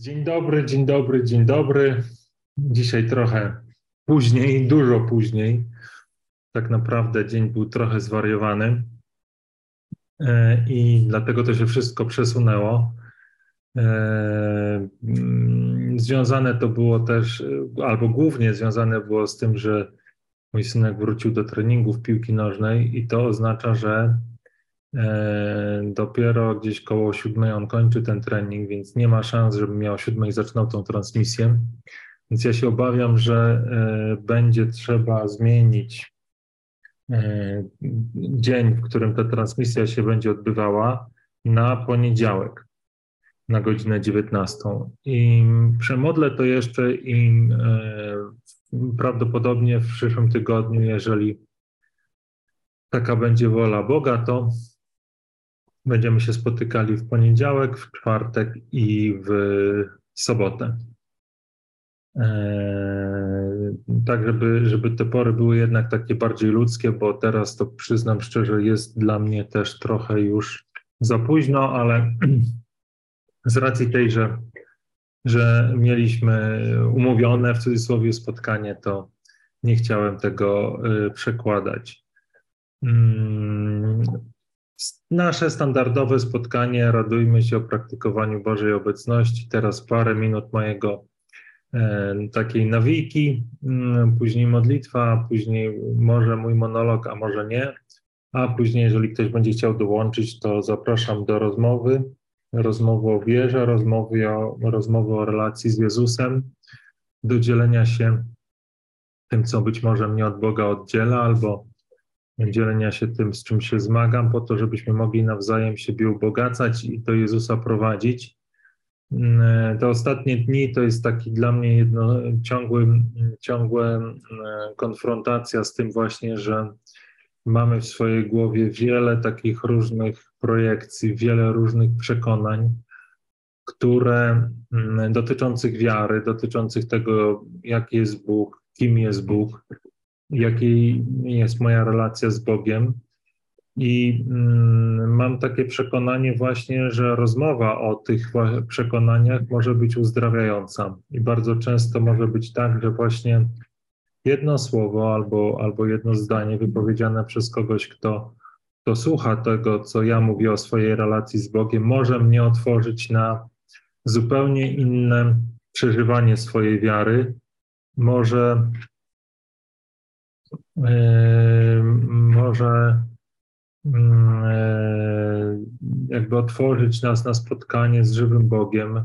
Dzień dobry, dzień dobry, dzień dobry. Dzisiaj trochę później, dużo później. Tak naprawdę dzień był trochę zwariowany e, i dlatego to się wszystko przesunęło. E, mm, związane to było też, albo głównie związane było z tym, że mój synek wrócił do treningów piłki nożnej i to oznacza, że dopiero gdzieś koło siódmej on kończy ten trening, więc nie ma szans, żebym miał siódmej zaczynał tą transmisję. Więc ja się obawiam, że e, będzie trzeba zmienić e, dzień, w którym ta transmisja się będzie odbywała, na poniedziałek na godzinę 19. I przemodlę to jeszcze i prawdopodobnie w przyszłym tygodniu, jeżeli taka będzie wola Boga, to Będziemy się spotykali w poniedziałek, w czwartek i w sobotę. Eee, tak, żeby, żeby te pory były jednak takie bardziej ludzkie, bo teraz to przyznam szczerze, jest dla mnie też trochę już za późno, ale z racji tej, że, że mieliśmy umówione w cudzysłowie spotkanie, to nie chciałem tego y, przekładać. Nasze standardowe spotkanie, radujmy się o praktykowaniu Bożej obecności. Teraz parę minut mojego e, takiej nawiki, mm, później modlitwa, później może mój monolog, a może nie. A później, jeżeli ktoś będzie chciał dołączyć, to zapraszam do rozmowy, rozmowy o wierze, rozmowy o, rozmowy o relacji z Jezusem, do dzielenia się tym, co być może mnie od Boga oddziela, albo dzielenia się tym, z czym się zmagam, po to, żebyśmy mogli nawzajem siebie ubogacać i do Jezusa prowadzić. Mm, te ostatnie dni to jest taki dla mnie jedno, ciągły, ciągła mm, konfrontacja z tym właśnie, że mamy w swojej głowie wiele takich różnych projekcji, wiele różnych przekonań, które mm, dotyczących wiary, dotyczących tego, jaki jest Bóg, kim jest Bóg, jakiej jest moja relacja z Bogiem. I mm, mam takie przekonanie właśnie, że rozmowa o tych przekonaniach może być uzdrawiająca. I bardzo często może być tak, że właśnie jedno słowo albo, albo jedno zdanie wypowiedziane przez kogoś, kto, kto słucha tego, co ja mówię o swojej relacji z Bogiem, może mnie otworzyć na zupełnie inne przeżywanie swojej wiary, może może mm, e, jakby otworzyć nas na spotkanie z żywym Bogiem,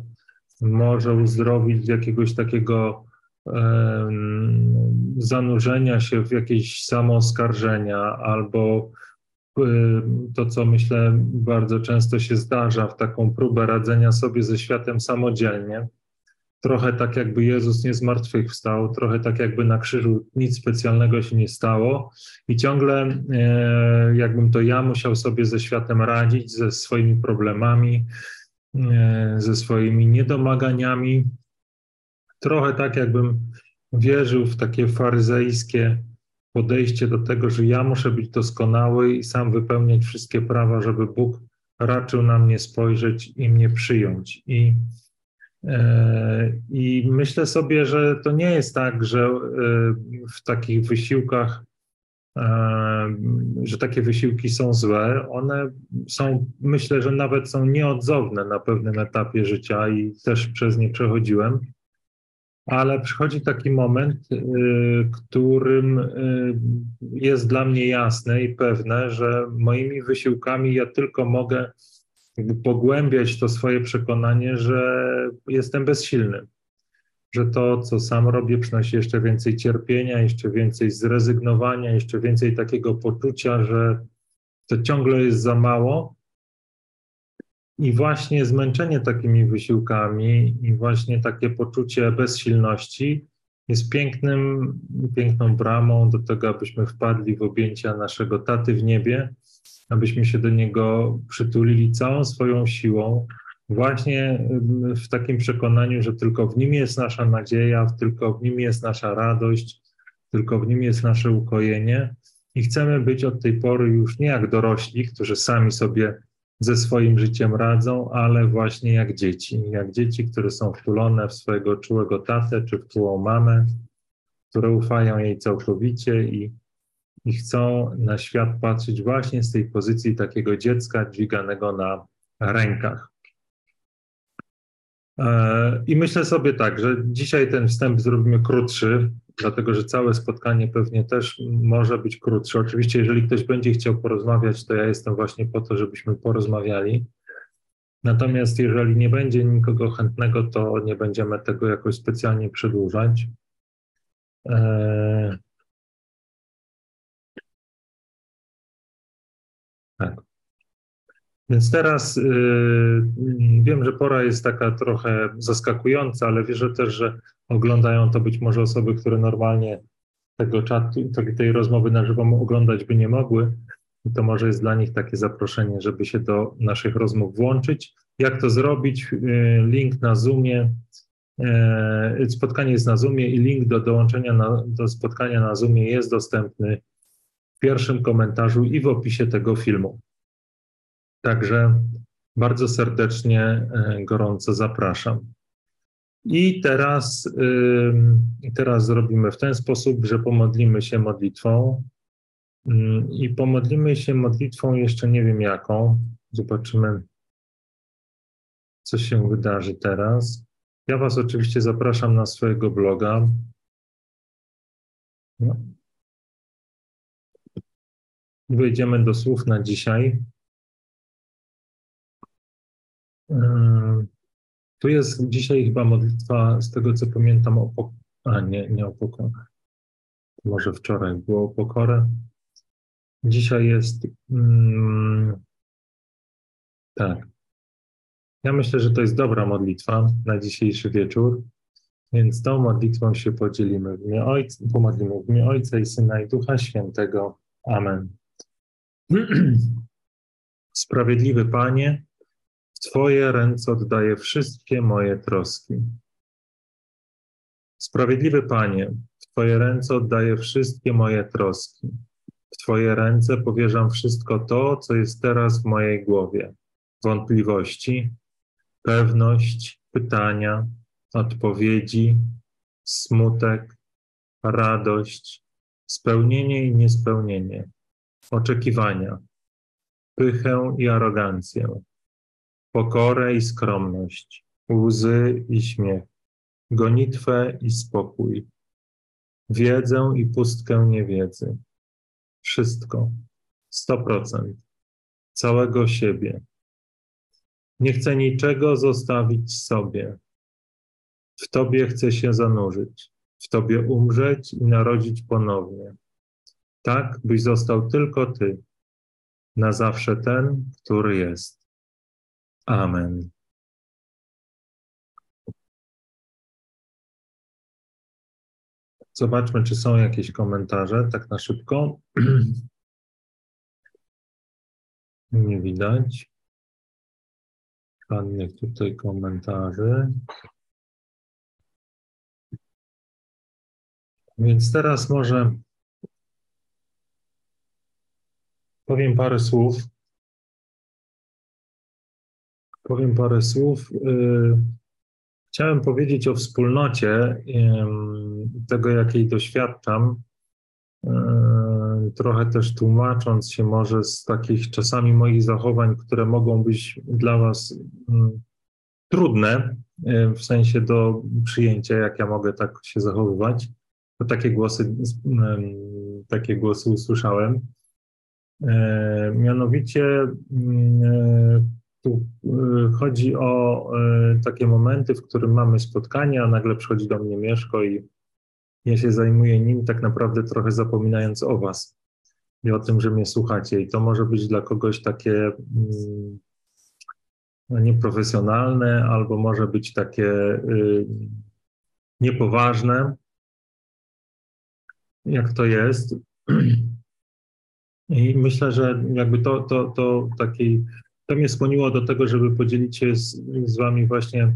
może uzdrowić jakiegoś takiego zanurzenia się w jakieś samooskarżenia albo to, co myślę bardzo często się zdarza, w taką próbę radzenia sobie ze światem samodzielnie trochę tak jakby Jezus nie zmartwychwstał, trochę tak jakby na krzyżu nic specjalnego się nie stało i ciągle e, jakbym to ja musiał sobie ze światem radzić, ze swoimi problemami, e, ze swoimi niedomaganiami. Trochę tak jakbym wierzył w takie faryzejskie podejście do tego, że ja muszę być doskonały i sam wypełniać wszystkie prawa, żeby Bóg raczył na mnie spojrzeć i mnie przyjąć. I I myślę sobie, że to nie jest tak, że e, w takich wysiłkach, e, że takie wysiłki są złe. One są, myślę, że nawet są nieodzowne na pewnym etapie życia i też przez nie przechodziłem. Ale przychodzi taki moment, którym jest dla mnie jasne i pewne, że moimi wysiłkami ja tylko mogę pogłębiać to swoje przekonanie, że jestem bezsilny, że to, co sam robię, przynosi jeszcze więcej cierpienia, jeszcze więcej zrezygnowania, jeszcze więcej takiego poczucia, że to ciągle jest za mało. I właśnie zmęczenie takimi wysiłkami i właśnie takie poczucie bezsilności jest pięknym, piękną bramą do tego, abyśmy wpadli w objęcia naszego taty w niebie abyśmy się do Niego przytulili całą swoją siłą, właśnie w takim przekonaniu, że tylko w Nim jest nasza nadzieja, tylko w Nim jest nasza radość, tylko w Nim jest nasze ukojenie. I chcemy być od tej pory już nie jak dorośli, którzy sami sobie ze swoim życiem radzą, ale właśnie jak dzieci. Jak dzieci, które są wtulone w swojego czułego tatę czy w czułą mamę, które ufają jej całkowicie i, i chcą na świat patrzeć właśnie z tej pozycji takiego dziecka dźwiganego na rękach. E, I myślę sobie tak, że dzisiaj ten wstęp zrobimy krótszy, dlatego że całe spotkanie pewnie też może być krótsze. Oczywiście, jeżeli ktoś będzie chciał porozmawiać, to ja jestem właśnie po to, żebyśmy porozmawiali. Natomiast jeżeli nie będzie nikogo chętnego, to nie będziemy tego jakoś specjalnie przedłużać. Tak. Więc teraz yy, wiem, że pora jest taka trochę zaskakująca, ale wierzę też, że oglądają to być może osoby, które normalnie tego czatu, tej rozmowy na żywo oglądać by nie mogły. I to może jest dla nich takie zaproszenie, żeby się do naszych rozmów włączyć. Jak to zrobić? Yy, link na Zoomie. Yy, spotkanie jest na Zoomie i link do dołączenia na, do spotkania na Zoomie jest dostępny pierwszym komentarzu i w opisie tego filmu. Także bardzo serdecznie, e, gorąco zapraszam. I teraz, teraz zrobimy w ten sposób, że pomodlimy się modlitwą. Mm, I pomodlimy się modlitwą jeszcze nie wiem jaką. Zobaczymy, co się wydarzy teraz. Ja Was oczywiście zapraszam na swojego bloga. No. Wejdziemy do słów na dzisiaj. Tu jest dzisiaj chyba modlitwa, z tego co pamiętam, o pokorę. A nie, nie o pokorę. Może wczoraj było o pokorę. Dzisiaj jest. Mm, tak. Ja myślę, że to jest dobra modlitwa na dzisiejszy wieczór, więc tą modlitwą się podzielimy. W imię Ojca, pomodlimy w imię Ojca i Syna i Ducha Świętego. Amen. Sprawiedliwy Panie, w Twoje ręce oddaję wszystkie moje troski. Sprawiedliwy Panie, w Twoje ręce oddaję wszystkie moje troski. W Twoje ręce powierzam wszystko to, co jest teraz w mojej głowie. Wątpliwości, pewność, pytania, odpowiedzi, smutek, radość, spełnienie i niespełnienie, oczekiwania, pychę i arogancję, pokorę i skromność, łzy i śmiech, gonitwę i spokój, wiedzę i pustkę niewiedzy. Wszystko, sto procent, całego siebie. Nie chcę niczego zostawić sobie. W Tobie chcę się zanurzyć, w Tobie umrzeć i narodzić ponownie. Tak, byś został tylko Ty, na zawsze ten, który jest. Amen. Zobaczmy, czy są jakieś komentarze, tak na szybko. Nie widać żadnych tutaj komentarzy. Więc teraz może powiem parę słów powiem parę słów. Y, chciałem powiedzieć o wspólnocie, tego jakiej doświadczam, y, trochę też tłumacząc się może z takich czasami moich zachowań, które mogą być dla Was mm, trudne, y, w sensie do przyjęcia, jak ja mogę tak się zachowywać. To takie głosy, takie głosy usłyszałem. Mianowicie mm, tu y, chodzi o takie momenty, w którym mamy spotkanie, a nagle przychodzi do mnie Mieszko i ja się zajmuję nim tak naprawdę trochę zapominając o was i o tym, że mnie słuchacie. I to może być dla kogoś takie mm, no, nieprofesjonalne, albo może być takie y, niepoważne, jak to jest. I myślę, że jakby to, to, to takiej to mnie skłoniło do tego, żeby podzielić się z, z Wami właśnie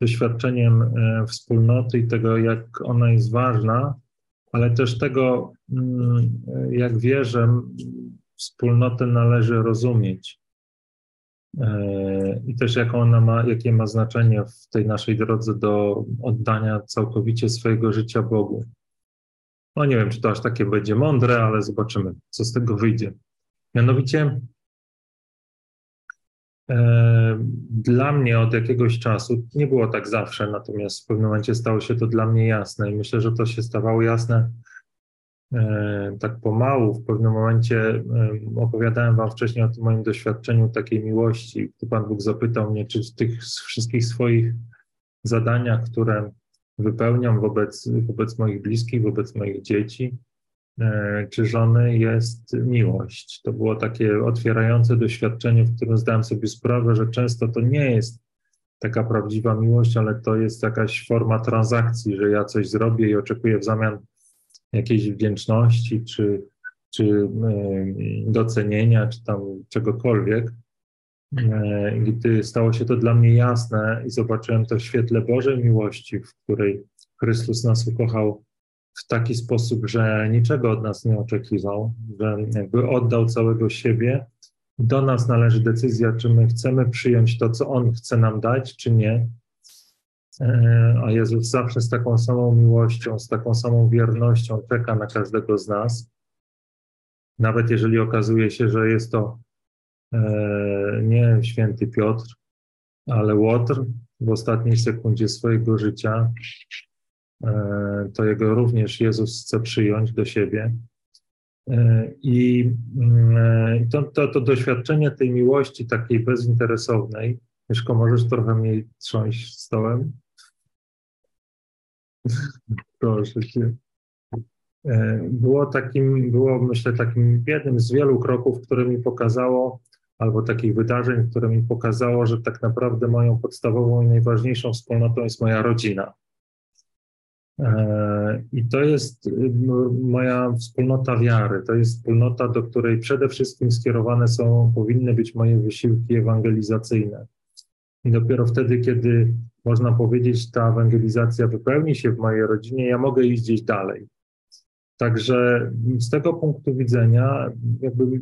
doświadczeniem e, wspólnoty i tego, jak ona jest ważna, ale też tego, mm, jak wierzę, wspólnotę należy rozumieć. i też jaką ona ma, jakie ma znaczenie w tej naszej drodze do oddania całkowicie swojego życia Bogu. No nie wiem, czy to aż takie będzie mądre, ale zobaczymy, co z tego wyjdzie. Mianowicie e, dla mnie od jakiegoś czasu, nie było tak zawsze, natomiast w pewnym momencie stało się to dla mnie jasne i myślę, że to się stawało jasne e, tak pomału. W pewnym momencie e, opowiadałem Wam wcześniej o tym moim doświadczeniu takiej miłości, gdy Pan Bóg zapytał mnie, czy w tych wszystkich swoich zadaniach, które wypełniam wobec, wobec moich bliskich, wobec moich dzieci e, czy żony jest miłość. To było takie otwierające doświadczenie, w którym zdałem sobie sprawę, że często to nie jest taka prawdziwa miłość, ale to jest jakaś forma transakcji, że ja coś zrobię i oczekuję w zamian jakiejś wdzięczności czy, czy e, docenienia, czy tam czegokolwiek. E, gdy stało się to dla mnie jasne i zobaczyłem to w świetle Bożej miłości, w której Chrystus nas ukochał w taki sposób, że niczego od nas nie oczekiwał, że jakby oddał całego siebie. Do nas należy decyzja, czy my chcemy przyjąć to, co On chce nam dać, czy nie. E, a Jezus zawsze z taką samą miłością, z taką samą wiernością czeka na każdego z nas. Nawet jeżeli okazuje się, że jest to nie święty Piotr, ale Łotr w ostatniej sekundzie swojego życia, e, to jego również Jezus chce przyjąć do siebie. E, I mm, to, to, to doświadczenie tej miłości takiej bezinteresownej, Mieszko, możesz trochę mniej trząść stołem? Proszę cię. Było takim, było myślę takim jednym z wielu kroków, które mi pokazało, albo takich wydarzeń, które mi pokazało, że tak naprawdę moją podstawową i najważniejszą wspólnotą jest moja rodzina. E, I to jest y, moja wspólnota wiary, to jest wspólnota, do której przede wszystkim skierowane są, powinny być moje wysiłki ewangelizacyjne. I dopiero wtedy, kiedy można powiedzieć, ta ewangelizacja wypełni się w mojej rodzinie, ja mogę iść gdzieś dalej. Także z tego punktu widzenia, jakby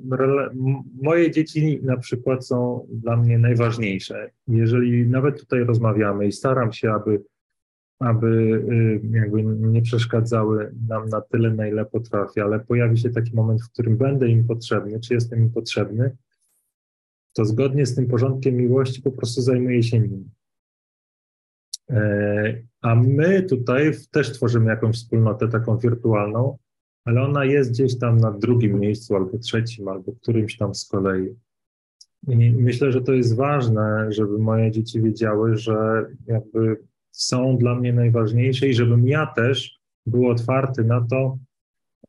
moje dzieci na przykład są dla mnie najważniejsze. Jeżeli nawet tutaj rozmawiamy i staram się, aby, aby y, jakby nie przeszkadzały nam na tyle, na ile potrafię, ale pojawi się taki moment, w którym będę im potrzebny, czy jestem im potrzebny, to zgodnie z tym porządkiem miłości po prostu zajmuję się nim. E, a my tutaj też tworzymy jakąś wspólnotę taką wirtualną, ale ona jest gdzieś tam na drugim miejscu, albo trzecim, albo którymś tam z kolei. I myślę, że to jest ważne, żeby moje dzieci wiedziały, że jakby są dla mnie najważniejsze i żebym ja też był otwarty na to,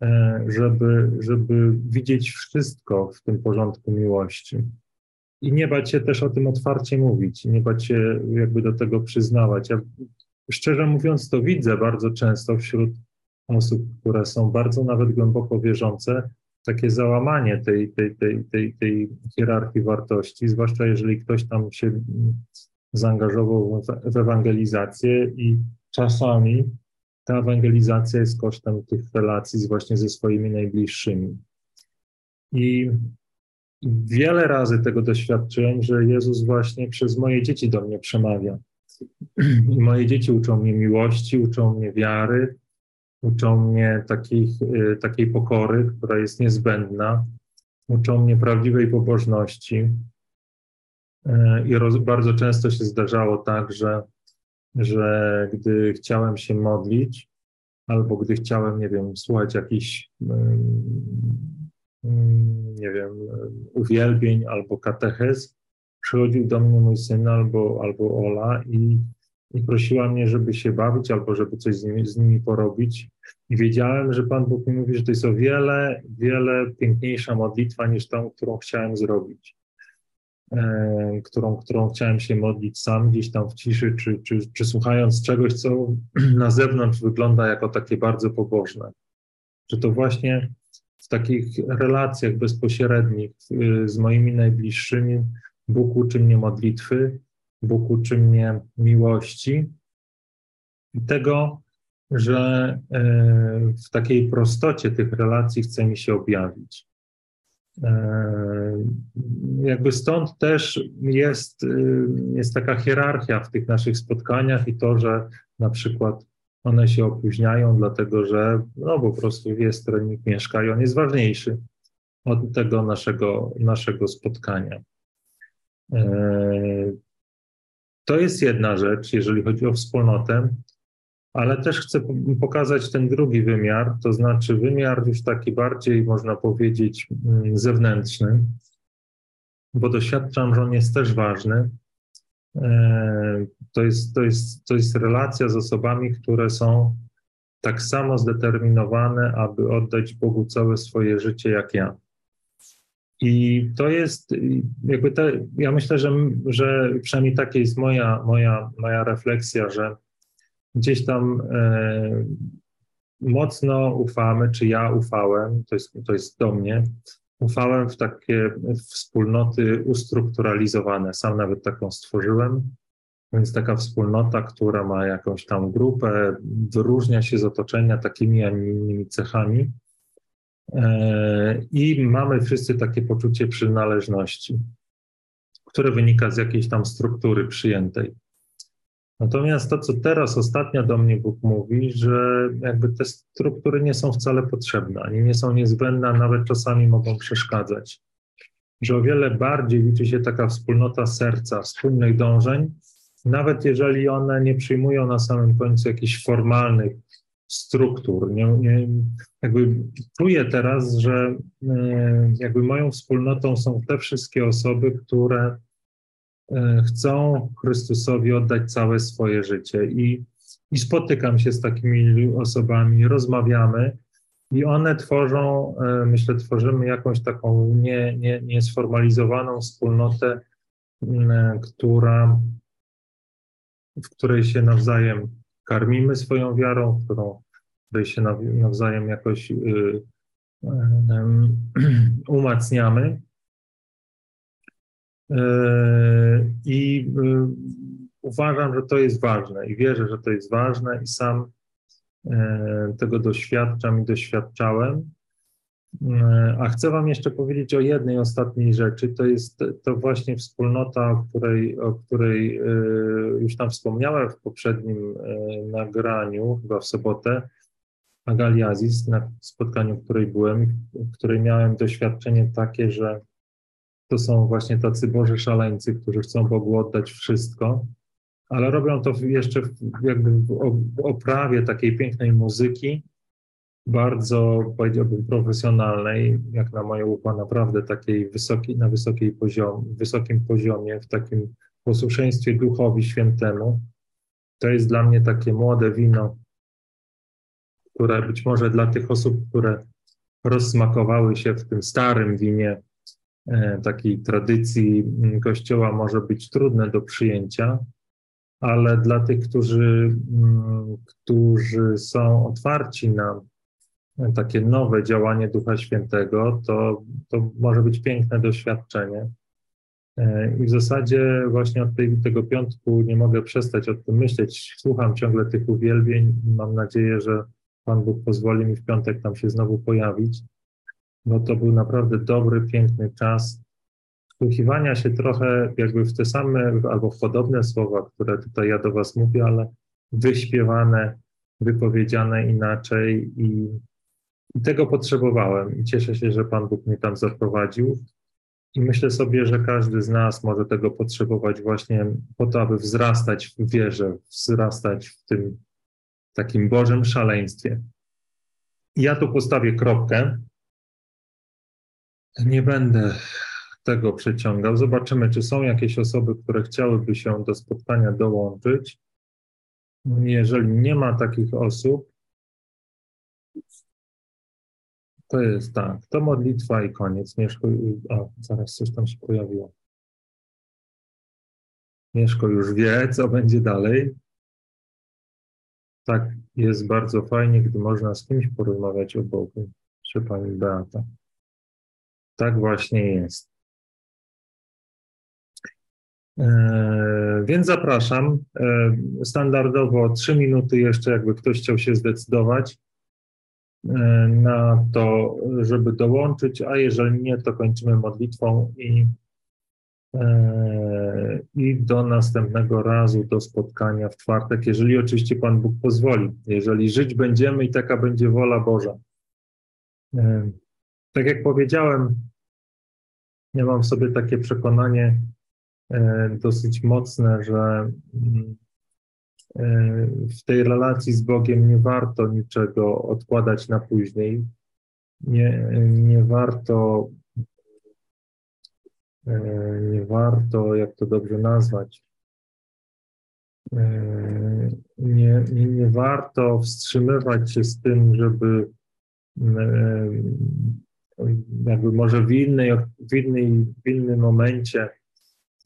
e, żeby, żeby widzieć wszystko w tym porządku miłości. I nie bać się też o tym otwarcie mówić, nie bać się jakby do tego przyznawać. Ja szczerze mówiąc, to widzę bardzo często wśród osób, które są bardzo nawet głęboko wierzące, takie załamanie tej, tej, tej, tej, tej hierarchii wartości, zwłaszcza jeżeli ktoś tam się zaangażował w ewangelizację i czasami ta ewangelizacja jest kosztem tych relacji właśnie ze swoimi najbliższymi. I wiele razy tego doświadczyłem, że Jezus właśnie przez moje dzieci do mnie przemawia. I moje dzieci uczą mnie miłości, uczą mnie wiary, uczą mnie takich, y, takiej pokory, która jest niezbędna, uczą mnie prawdziwej pobożności. Y, I roz, bardzo często się zdarzało tak, że, że gdy chciałem się modlić, albo gdy chciałem, nie wiem, słuchać jakichś, nie wiem, uwielbień albo katechez, przychodził do mnie mój syn albo, albo Ola i i prosiła mnie, żeby się bawić albo żeby coś z nimi, z nimi porobić. I wiedziałem, że Pan Bóg mi mówi, że to jest o wiele, wiele piękniejsza modlitwa niż tą, którą chciałem zrobić. E, którą, którą chciałem się modlić sam gdzieś tam w ciszy, czy, czy, czy słuchając czegoś, co na zewnątrz wygląda jako takie bardzo pobożne. Że to właśnie w takich relacjach bezpośrednich y, z moimi najbliższymi Bóg uczy mnie modlitwy, Bóg uczy mnie miłości i tego, że e, w takiej prostocie tych relacji chce mi się objawić. Jakby stąd też jest, jest taka hierarchia w tych naszych spotkaniach i to, że na przykład one się opóźniają, dlatego że no po prostu jest trening mieszka i on jest ważniejszy od tego naszego, naszego spotkania. To jest jedna rzecz, jeżeli chodzi o wspólnotę, ale też chcę pokazać ten drugi wymiar, to znaczy wymiar już taki bardziej, można powiedzieć, mm, zewnętrzny, bo doświadczam, że on jest też ważny. E, to jest, to jest, to jest relacja z osobami, które są tak samo zdeterminowane, aby oddać Bogu całe swoje życie jak ja. I to jest jakby te, ja myślę, że, że przynajmniej taka jest moja, moja, moja refleksja, że gdzieś tam e, mocno ufamy, czy ja ufałem, to jest, to jest do mnie, ufałem w takie wspólnoty ustrukturalizowane. Sam nawet taką stworzyłem. Więc taka wspólnota, która ma jakąś tam grupę, wyróżnia się z otoczenia takimi, a nie innymi cechami. E, I mamy wszyscy takie poczucie przynależności, które wynika z jakiejś tam struktury przyjętej. Natomiast to, co teraz ostatnio do mnie Bóg mówi, że jakby te struktury nie są wcale potrzebne, ani nie są niezbędne, a nawet czasami mogą przeszkadzać. Że o wiele bardziej liczy się taka wspólnota serca, wspólnych dążeń, nawet jeżeli one nie przyjmują na samym końcu jakichś formalnych struktur. Nie, nie, jakby czuję teraz, że e, jakby moją wspólnotą są te wszystkie osoby, które e, chcą Chrystusowi oddać całe swoje życie. I, i spotykam się z takimi osobami, rozmawiamy. I one tworzą, e, myślę, tworzymy jakąś taką nie, nie, niesformalizowaną wspólnotę, która, w której się nawzajem karmimy swoją wiarą, którą, której się nawzajem jakoś y, y, umacniamy. Y, I uważam, że to jest ważne i wierzę, że to jest ważne i sam tego doświadczam i doświadczałem. A chcę Wam jeszcze powiedzieć o jednej ostatniej rzeczy. To jest to właśnie wspólnota, o której, o której e, już tam wspomniałem w poprzednim e, nagraniu, chyba w sobotę, Agali Aziz, na spotkaniu, w której byłem, w której miałem doświadczenie takie, że to są właśnie tacy Boży szaleńcy, którzy chcą Bogu oddać wszystko, ale robią to jeszcze jakby w oprawie takiej pięknej muzyki, bardzo, powiedziałbym, profesjonalnej, jak na moje ucho, naprawdę takiej wysokiej, na wysokiej poziom, wysokim poziomie, w takim posłuszeństwie Duchowi Świętemu. To jest dla mnie takie młode wino, które być może dla tych osób, które rozsmakowały się w tym starym winie e, takiej tradycji Kościoła, może być trudne do przyjęcia, ale dla tych, którzy, mm, którzy są otwarci na takie nowe działanie Ducha Świętego, to, to może być piękne doświadczenie. E, I w zasadzie właśnie od tej, tego piątku nie mogę przestać o tym myśleć. Słucham ciągle tych uwielbień i mam nadzieję, że Pan Bóg pozwoli mi w piątek tam się znowu pojawić. No to był naprawdę dobry, piękny czas wsłuchiwania się trochę jakby w te same albo w podobne słowa, które tutaj ja do Was mówię, ale wyśpiewane, wypowiedziane inaczej i i tego potrzebowałem i cieszę się, że Pan Bóg mnie tam zaprowadził. I myślę sobie, że każdy z nas może tego potrzebować właśnie po to, aby wzrastać w wierze, wzrastać w tym takim Bożym szaleństwie. Ja tu postawię kropkę. Nie będę tego przeciągał. Zobaczymy, czy są jakieś osoby, które chciałyby się do spotkania dołączyć. Jeżeli nie ma takich osób, to jest tak, to modlitwa i koniec. Mieszko, o, zaraz coś tam się pojawiło. Mieszko już wie, co będzie dalej. Tak, jest bardzo fajnie, gdy można z kimś porozmawiać o Bogu, czy pani Beata. Tak właśnie jest. E, więc zapraszam. E, standardowo trzy minuty jeszcze, jakby ktoś chciał się zdecydować. Na to, żeby dołączyć, a jeżeli nie, to kończymy modlitwą i, i do następnego razu, do spotkania w czwartek, jeżeli oczywiście Pan Bóg pozwoli, jeżeli żyć będziemy i taka będzie wola Boża. Tak jak powiedziałem, ja mam w sobie takie przekonanie e, dosyć mocne, że mm, e, w tej relacji z Bogiem nie warto niczego odkładać na później. Nie, nie warto, e, nie warto, jak to dobrze nazwać, nie, nie, nie warto wstrzymywać się z tym, żeby jakby może w, innej, w, innej, w innym momencie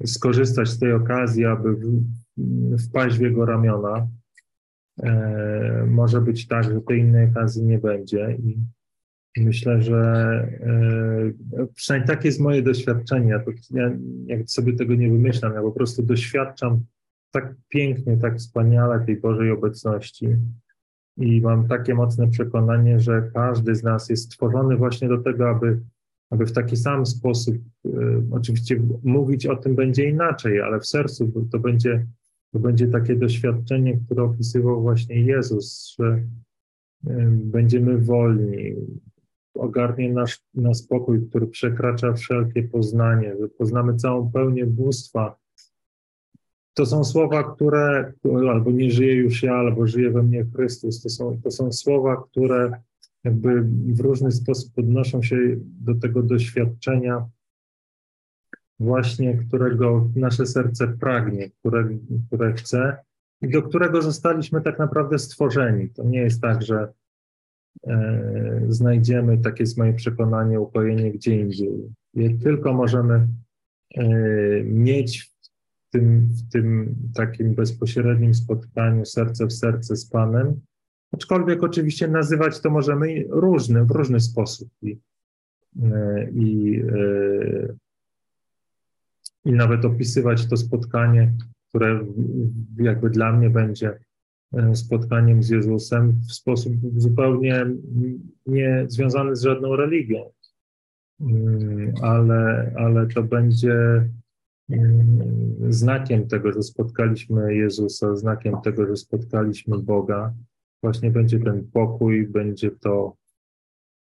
skorzystać z tej okazji, aby wpaść w jego ramiona. E, może być tak, że tej innej okazji nie będzie i myślę, że e, przynajmniej takie jest moje doświadczenie. Ja, ja sobie tego nie wymyślam, ja po prostu doświadczam tak pięknie, tak wspaniale tej Bożej obecności i mam takie mocne przekonanie, że każdy z nas jest stworzony właśnie do tego, aby, aby w taki sam sposób, y, oczywiście mówić o tym będzie inaczej, ale w sercu to będzie, to będzie takie doświadczenie, które opisywał właśnie Jezus, że y, będziemy wolni, ogarnie nasz, nas spokój, który przekracza wszelkie poznanie, że poznamy całą pełnię bóstwa, to są słowa, które albo nie żyje już ja, albo żyje we mnie Chrystus. To są, to są słowa, które jakby w różny sposób odnoszą się do tego doświadczenia, właśnie którego nasze serce pragnie, które, które chce i do którego zostaliśmy tak naprawdę stworzeni. To nie jest tak, że e, znajdziemy, takie jest moje przekonanie, ukojenie gdzie indziej. tylko możemy e, mieć w tym, w tym takim bezpośrednim spotkaniu serce w serce z Panem. Aczkolwiek oczywiście nazywać to możemy różny, w różny sposób. I, e, i, e, i nawet opisywać to spotkanie, które jakby dla mnie będzie e, spotkaniem z Jezusem w sposób zupełnie nie związany z żadną religią, mm, ale, ale to będzie Mm, znakiem tego, że spotkaliśmy Jezusa, znakiem tego, że spotkaliśmy Boga, właśnie będzie ten pokój, będzie to,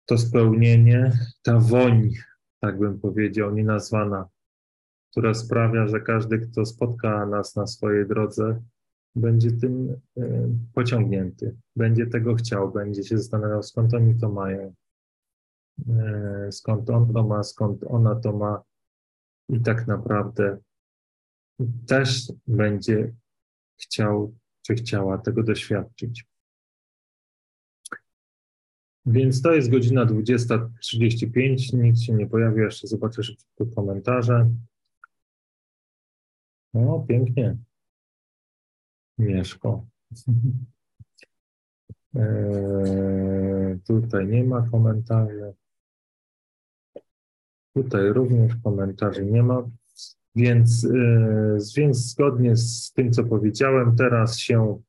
to spełnienie, ta woń, tak bym powiedział, nienazwana, która sprawia, że każdy, kto spotka nas na swojej drodze, będzie tym e, pociągnięty, będzie tego chciał, będzie się zastanawiał, skąd oni to mają, e, skąd on to ma, skąd ona to ma i tak naprawdę też będzie chciał czy chciała tego doświadczyć. Więc to jest godzina 20.35. Nikt się nie pojawił. Jeszcze zobaczę szybko komentarze. No, pięknie. Mieszko. Eee, tutaj nie ma komentarzy. Tutaj również komentarzy nie ma, więc, yy, więc zgodnie z tym, co powiedziałem, teraz się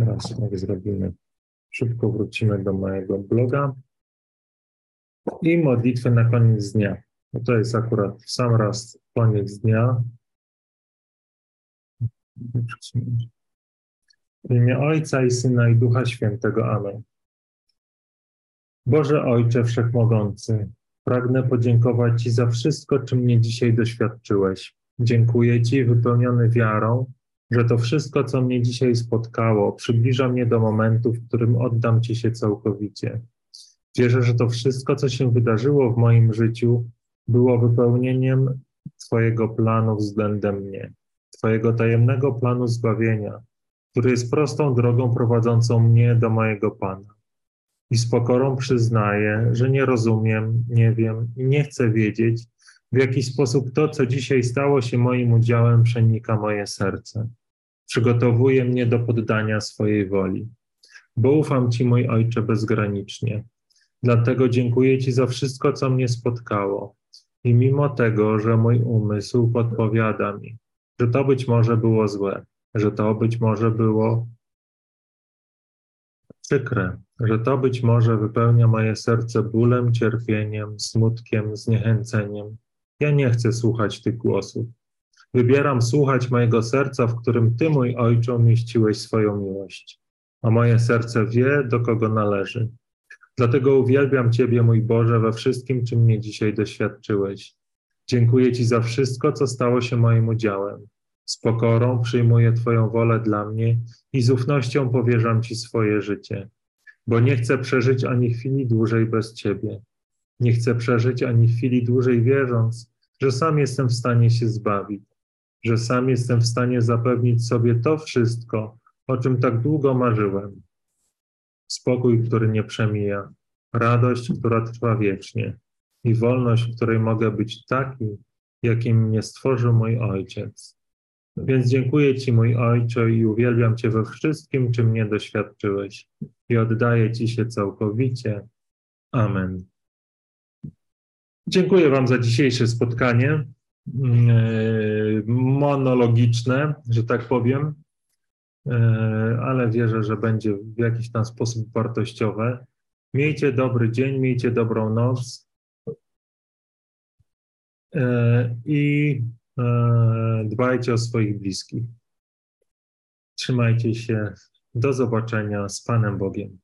Teraz jak zrobimy, szybko wrócimy do mojego bloga i modlitwę na koniec dnia. To jest akurat w sam raz koniec dnia. W imię Ojca i Syna i Ducha Świętego. Amen. Boże Ojcze Wszechmogący, pragnę podziękować Ci za wszystko, czym mnie dzisiaj doświadczyłeś. Dziękuję Ci, wypełniony wiarą, że to wszystko, co mnie dzisiaj spotkało, przybliża mnie do momentu, w którym oddam Ci się całkowicie. Wierzę, że to wszystko, co się wydarzyło w moim życiu, było wypełnieniem Twojego planu względem mnie, Twojego tajemnego planu zbawienia, który jest prostą drogą prowadzącą mnie do mojego Pana. I z pokorą przyznaję, że nie rozumiem, nie wiem i nie chcę wiedzieć, w jaki sposób to, co dzisiaj stało się moim udziałem, przenika moje serce. Przygotowuje mnie do poddania swojej woli. Bo ufam Ci, mój Ojcze, bezgranicznie. Dlatego dziękuję Ci za wszystko, co mnie spotkało. I mimo tego, że mój umysł podpowiada mi, że to być może było złe, że to być może było przykre, że to być może wypełnia moje serce bólem, cierpieniem, smutkiem, zniechęceniem. Ja nie chcę słuchać tych głosów. Wybieram słuchać mojego serca, w którym Ty, mój Ojcze, umieściłeś swoją miłość, a moje serce wie, do kogo należy. Dlatego uwielbiam Ciebie, mój Boże, we wszystkim, czym mnie dzisiaj doświadczyłeś. Dziękuję Ci za wszystko, co stało się moim udziałem. Z pokorą przyjmuję Twoją wolę dla mnie i z ufnością powierzam Ci swoje życie, bo nie chcę przeżyć ani chwili dłużej bez Ciebie. Nie chcę przeżyć ani chwili dłużej wierząc, że sam jestem w stanie się zbawić, że sam jestem w stanie zapewnić sobie to wszystko, o czym tak długo marzyłem. Spokój, który nie przemija, radość, która trwa wiecznie i wolność, w której mogę być taki, jakim mnie stworzył mój Ojciec. Więc dziękuję Ci, mój Ojcze, i uwielbiam Cię we wszystkim, czym mnie doświadczyłeś, i oddaję Ci się całkowicie. Amen. Dziękuję Wam za dzisiejsze spotkanie monologiczne, że tak powiem, e, ale wierzę, że będzie w jakiś tam sposób wartościowe. Miejcie dobry dzień, miejcie dobrą noc e, i dbajcie o swoich bliskich. Trzymajcie się. Do zobaczenia z Panem Bogiem.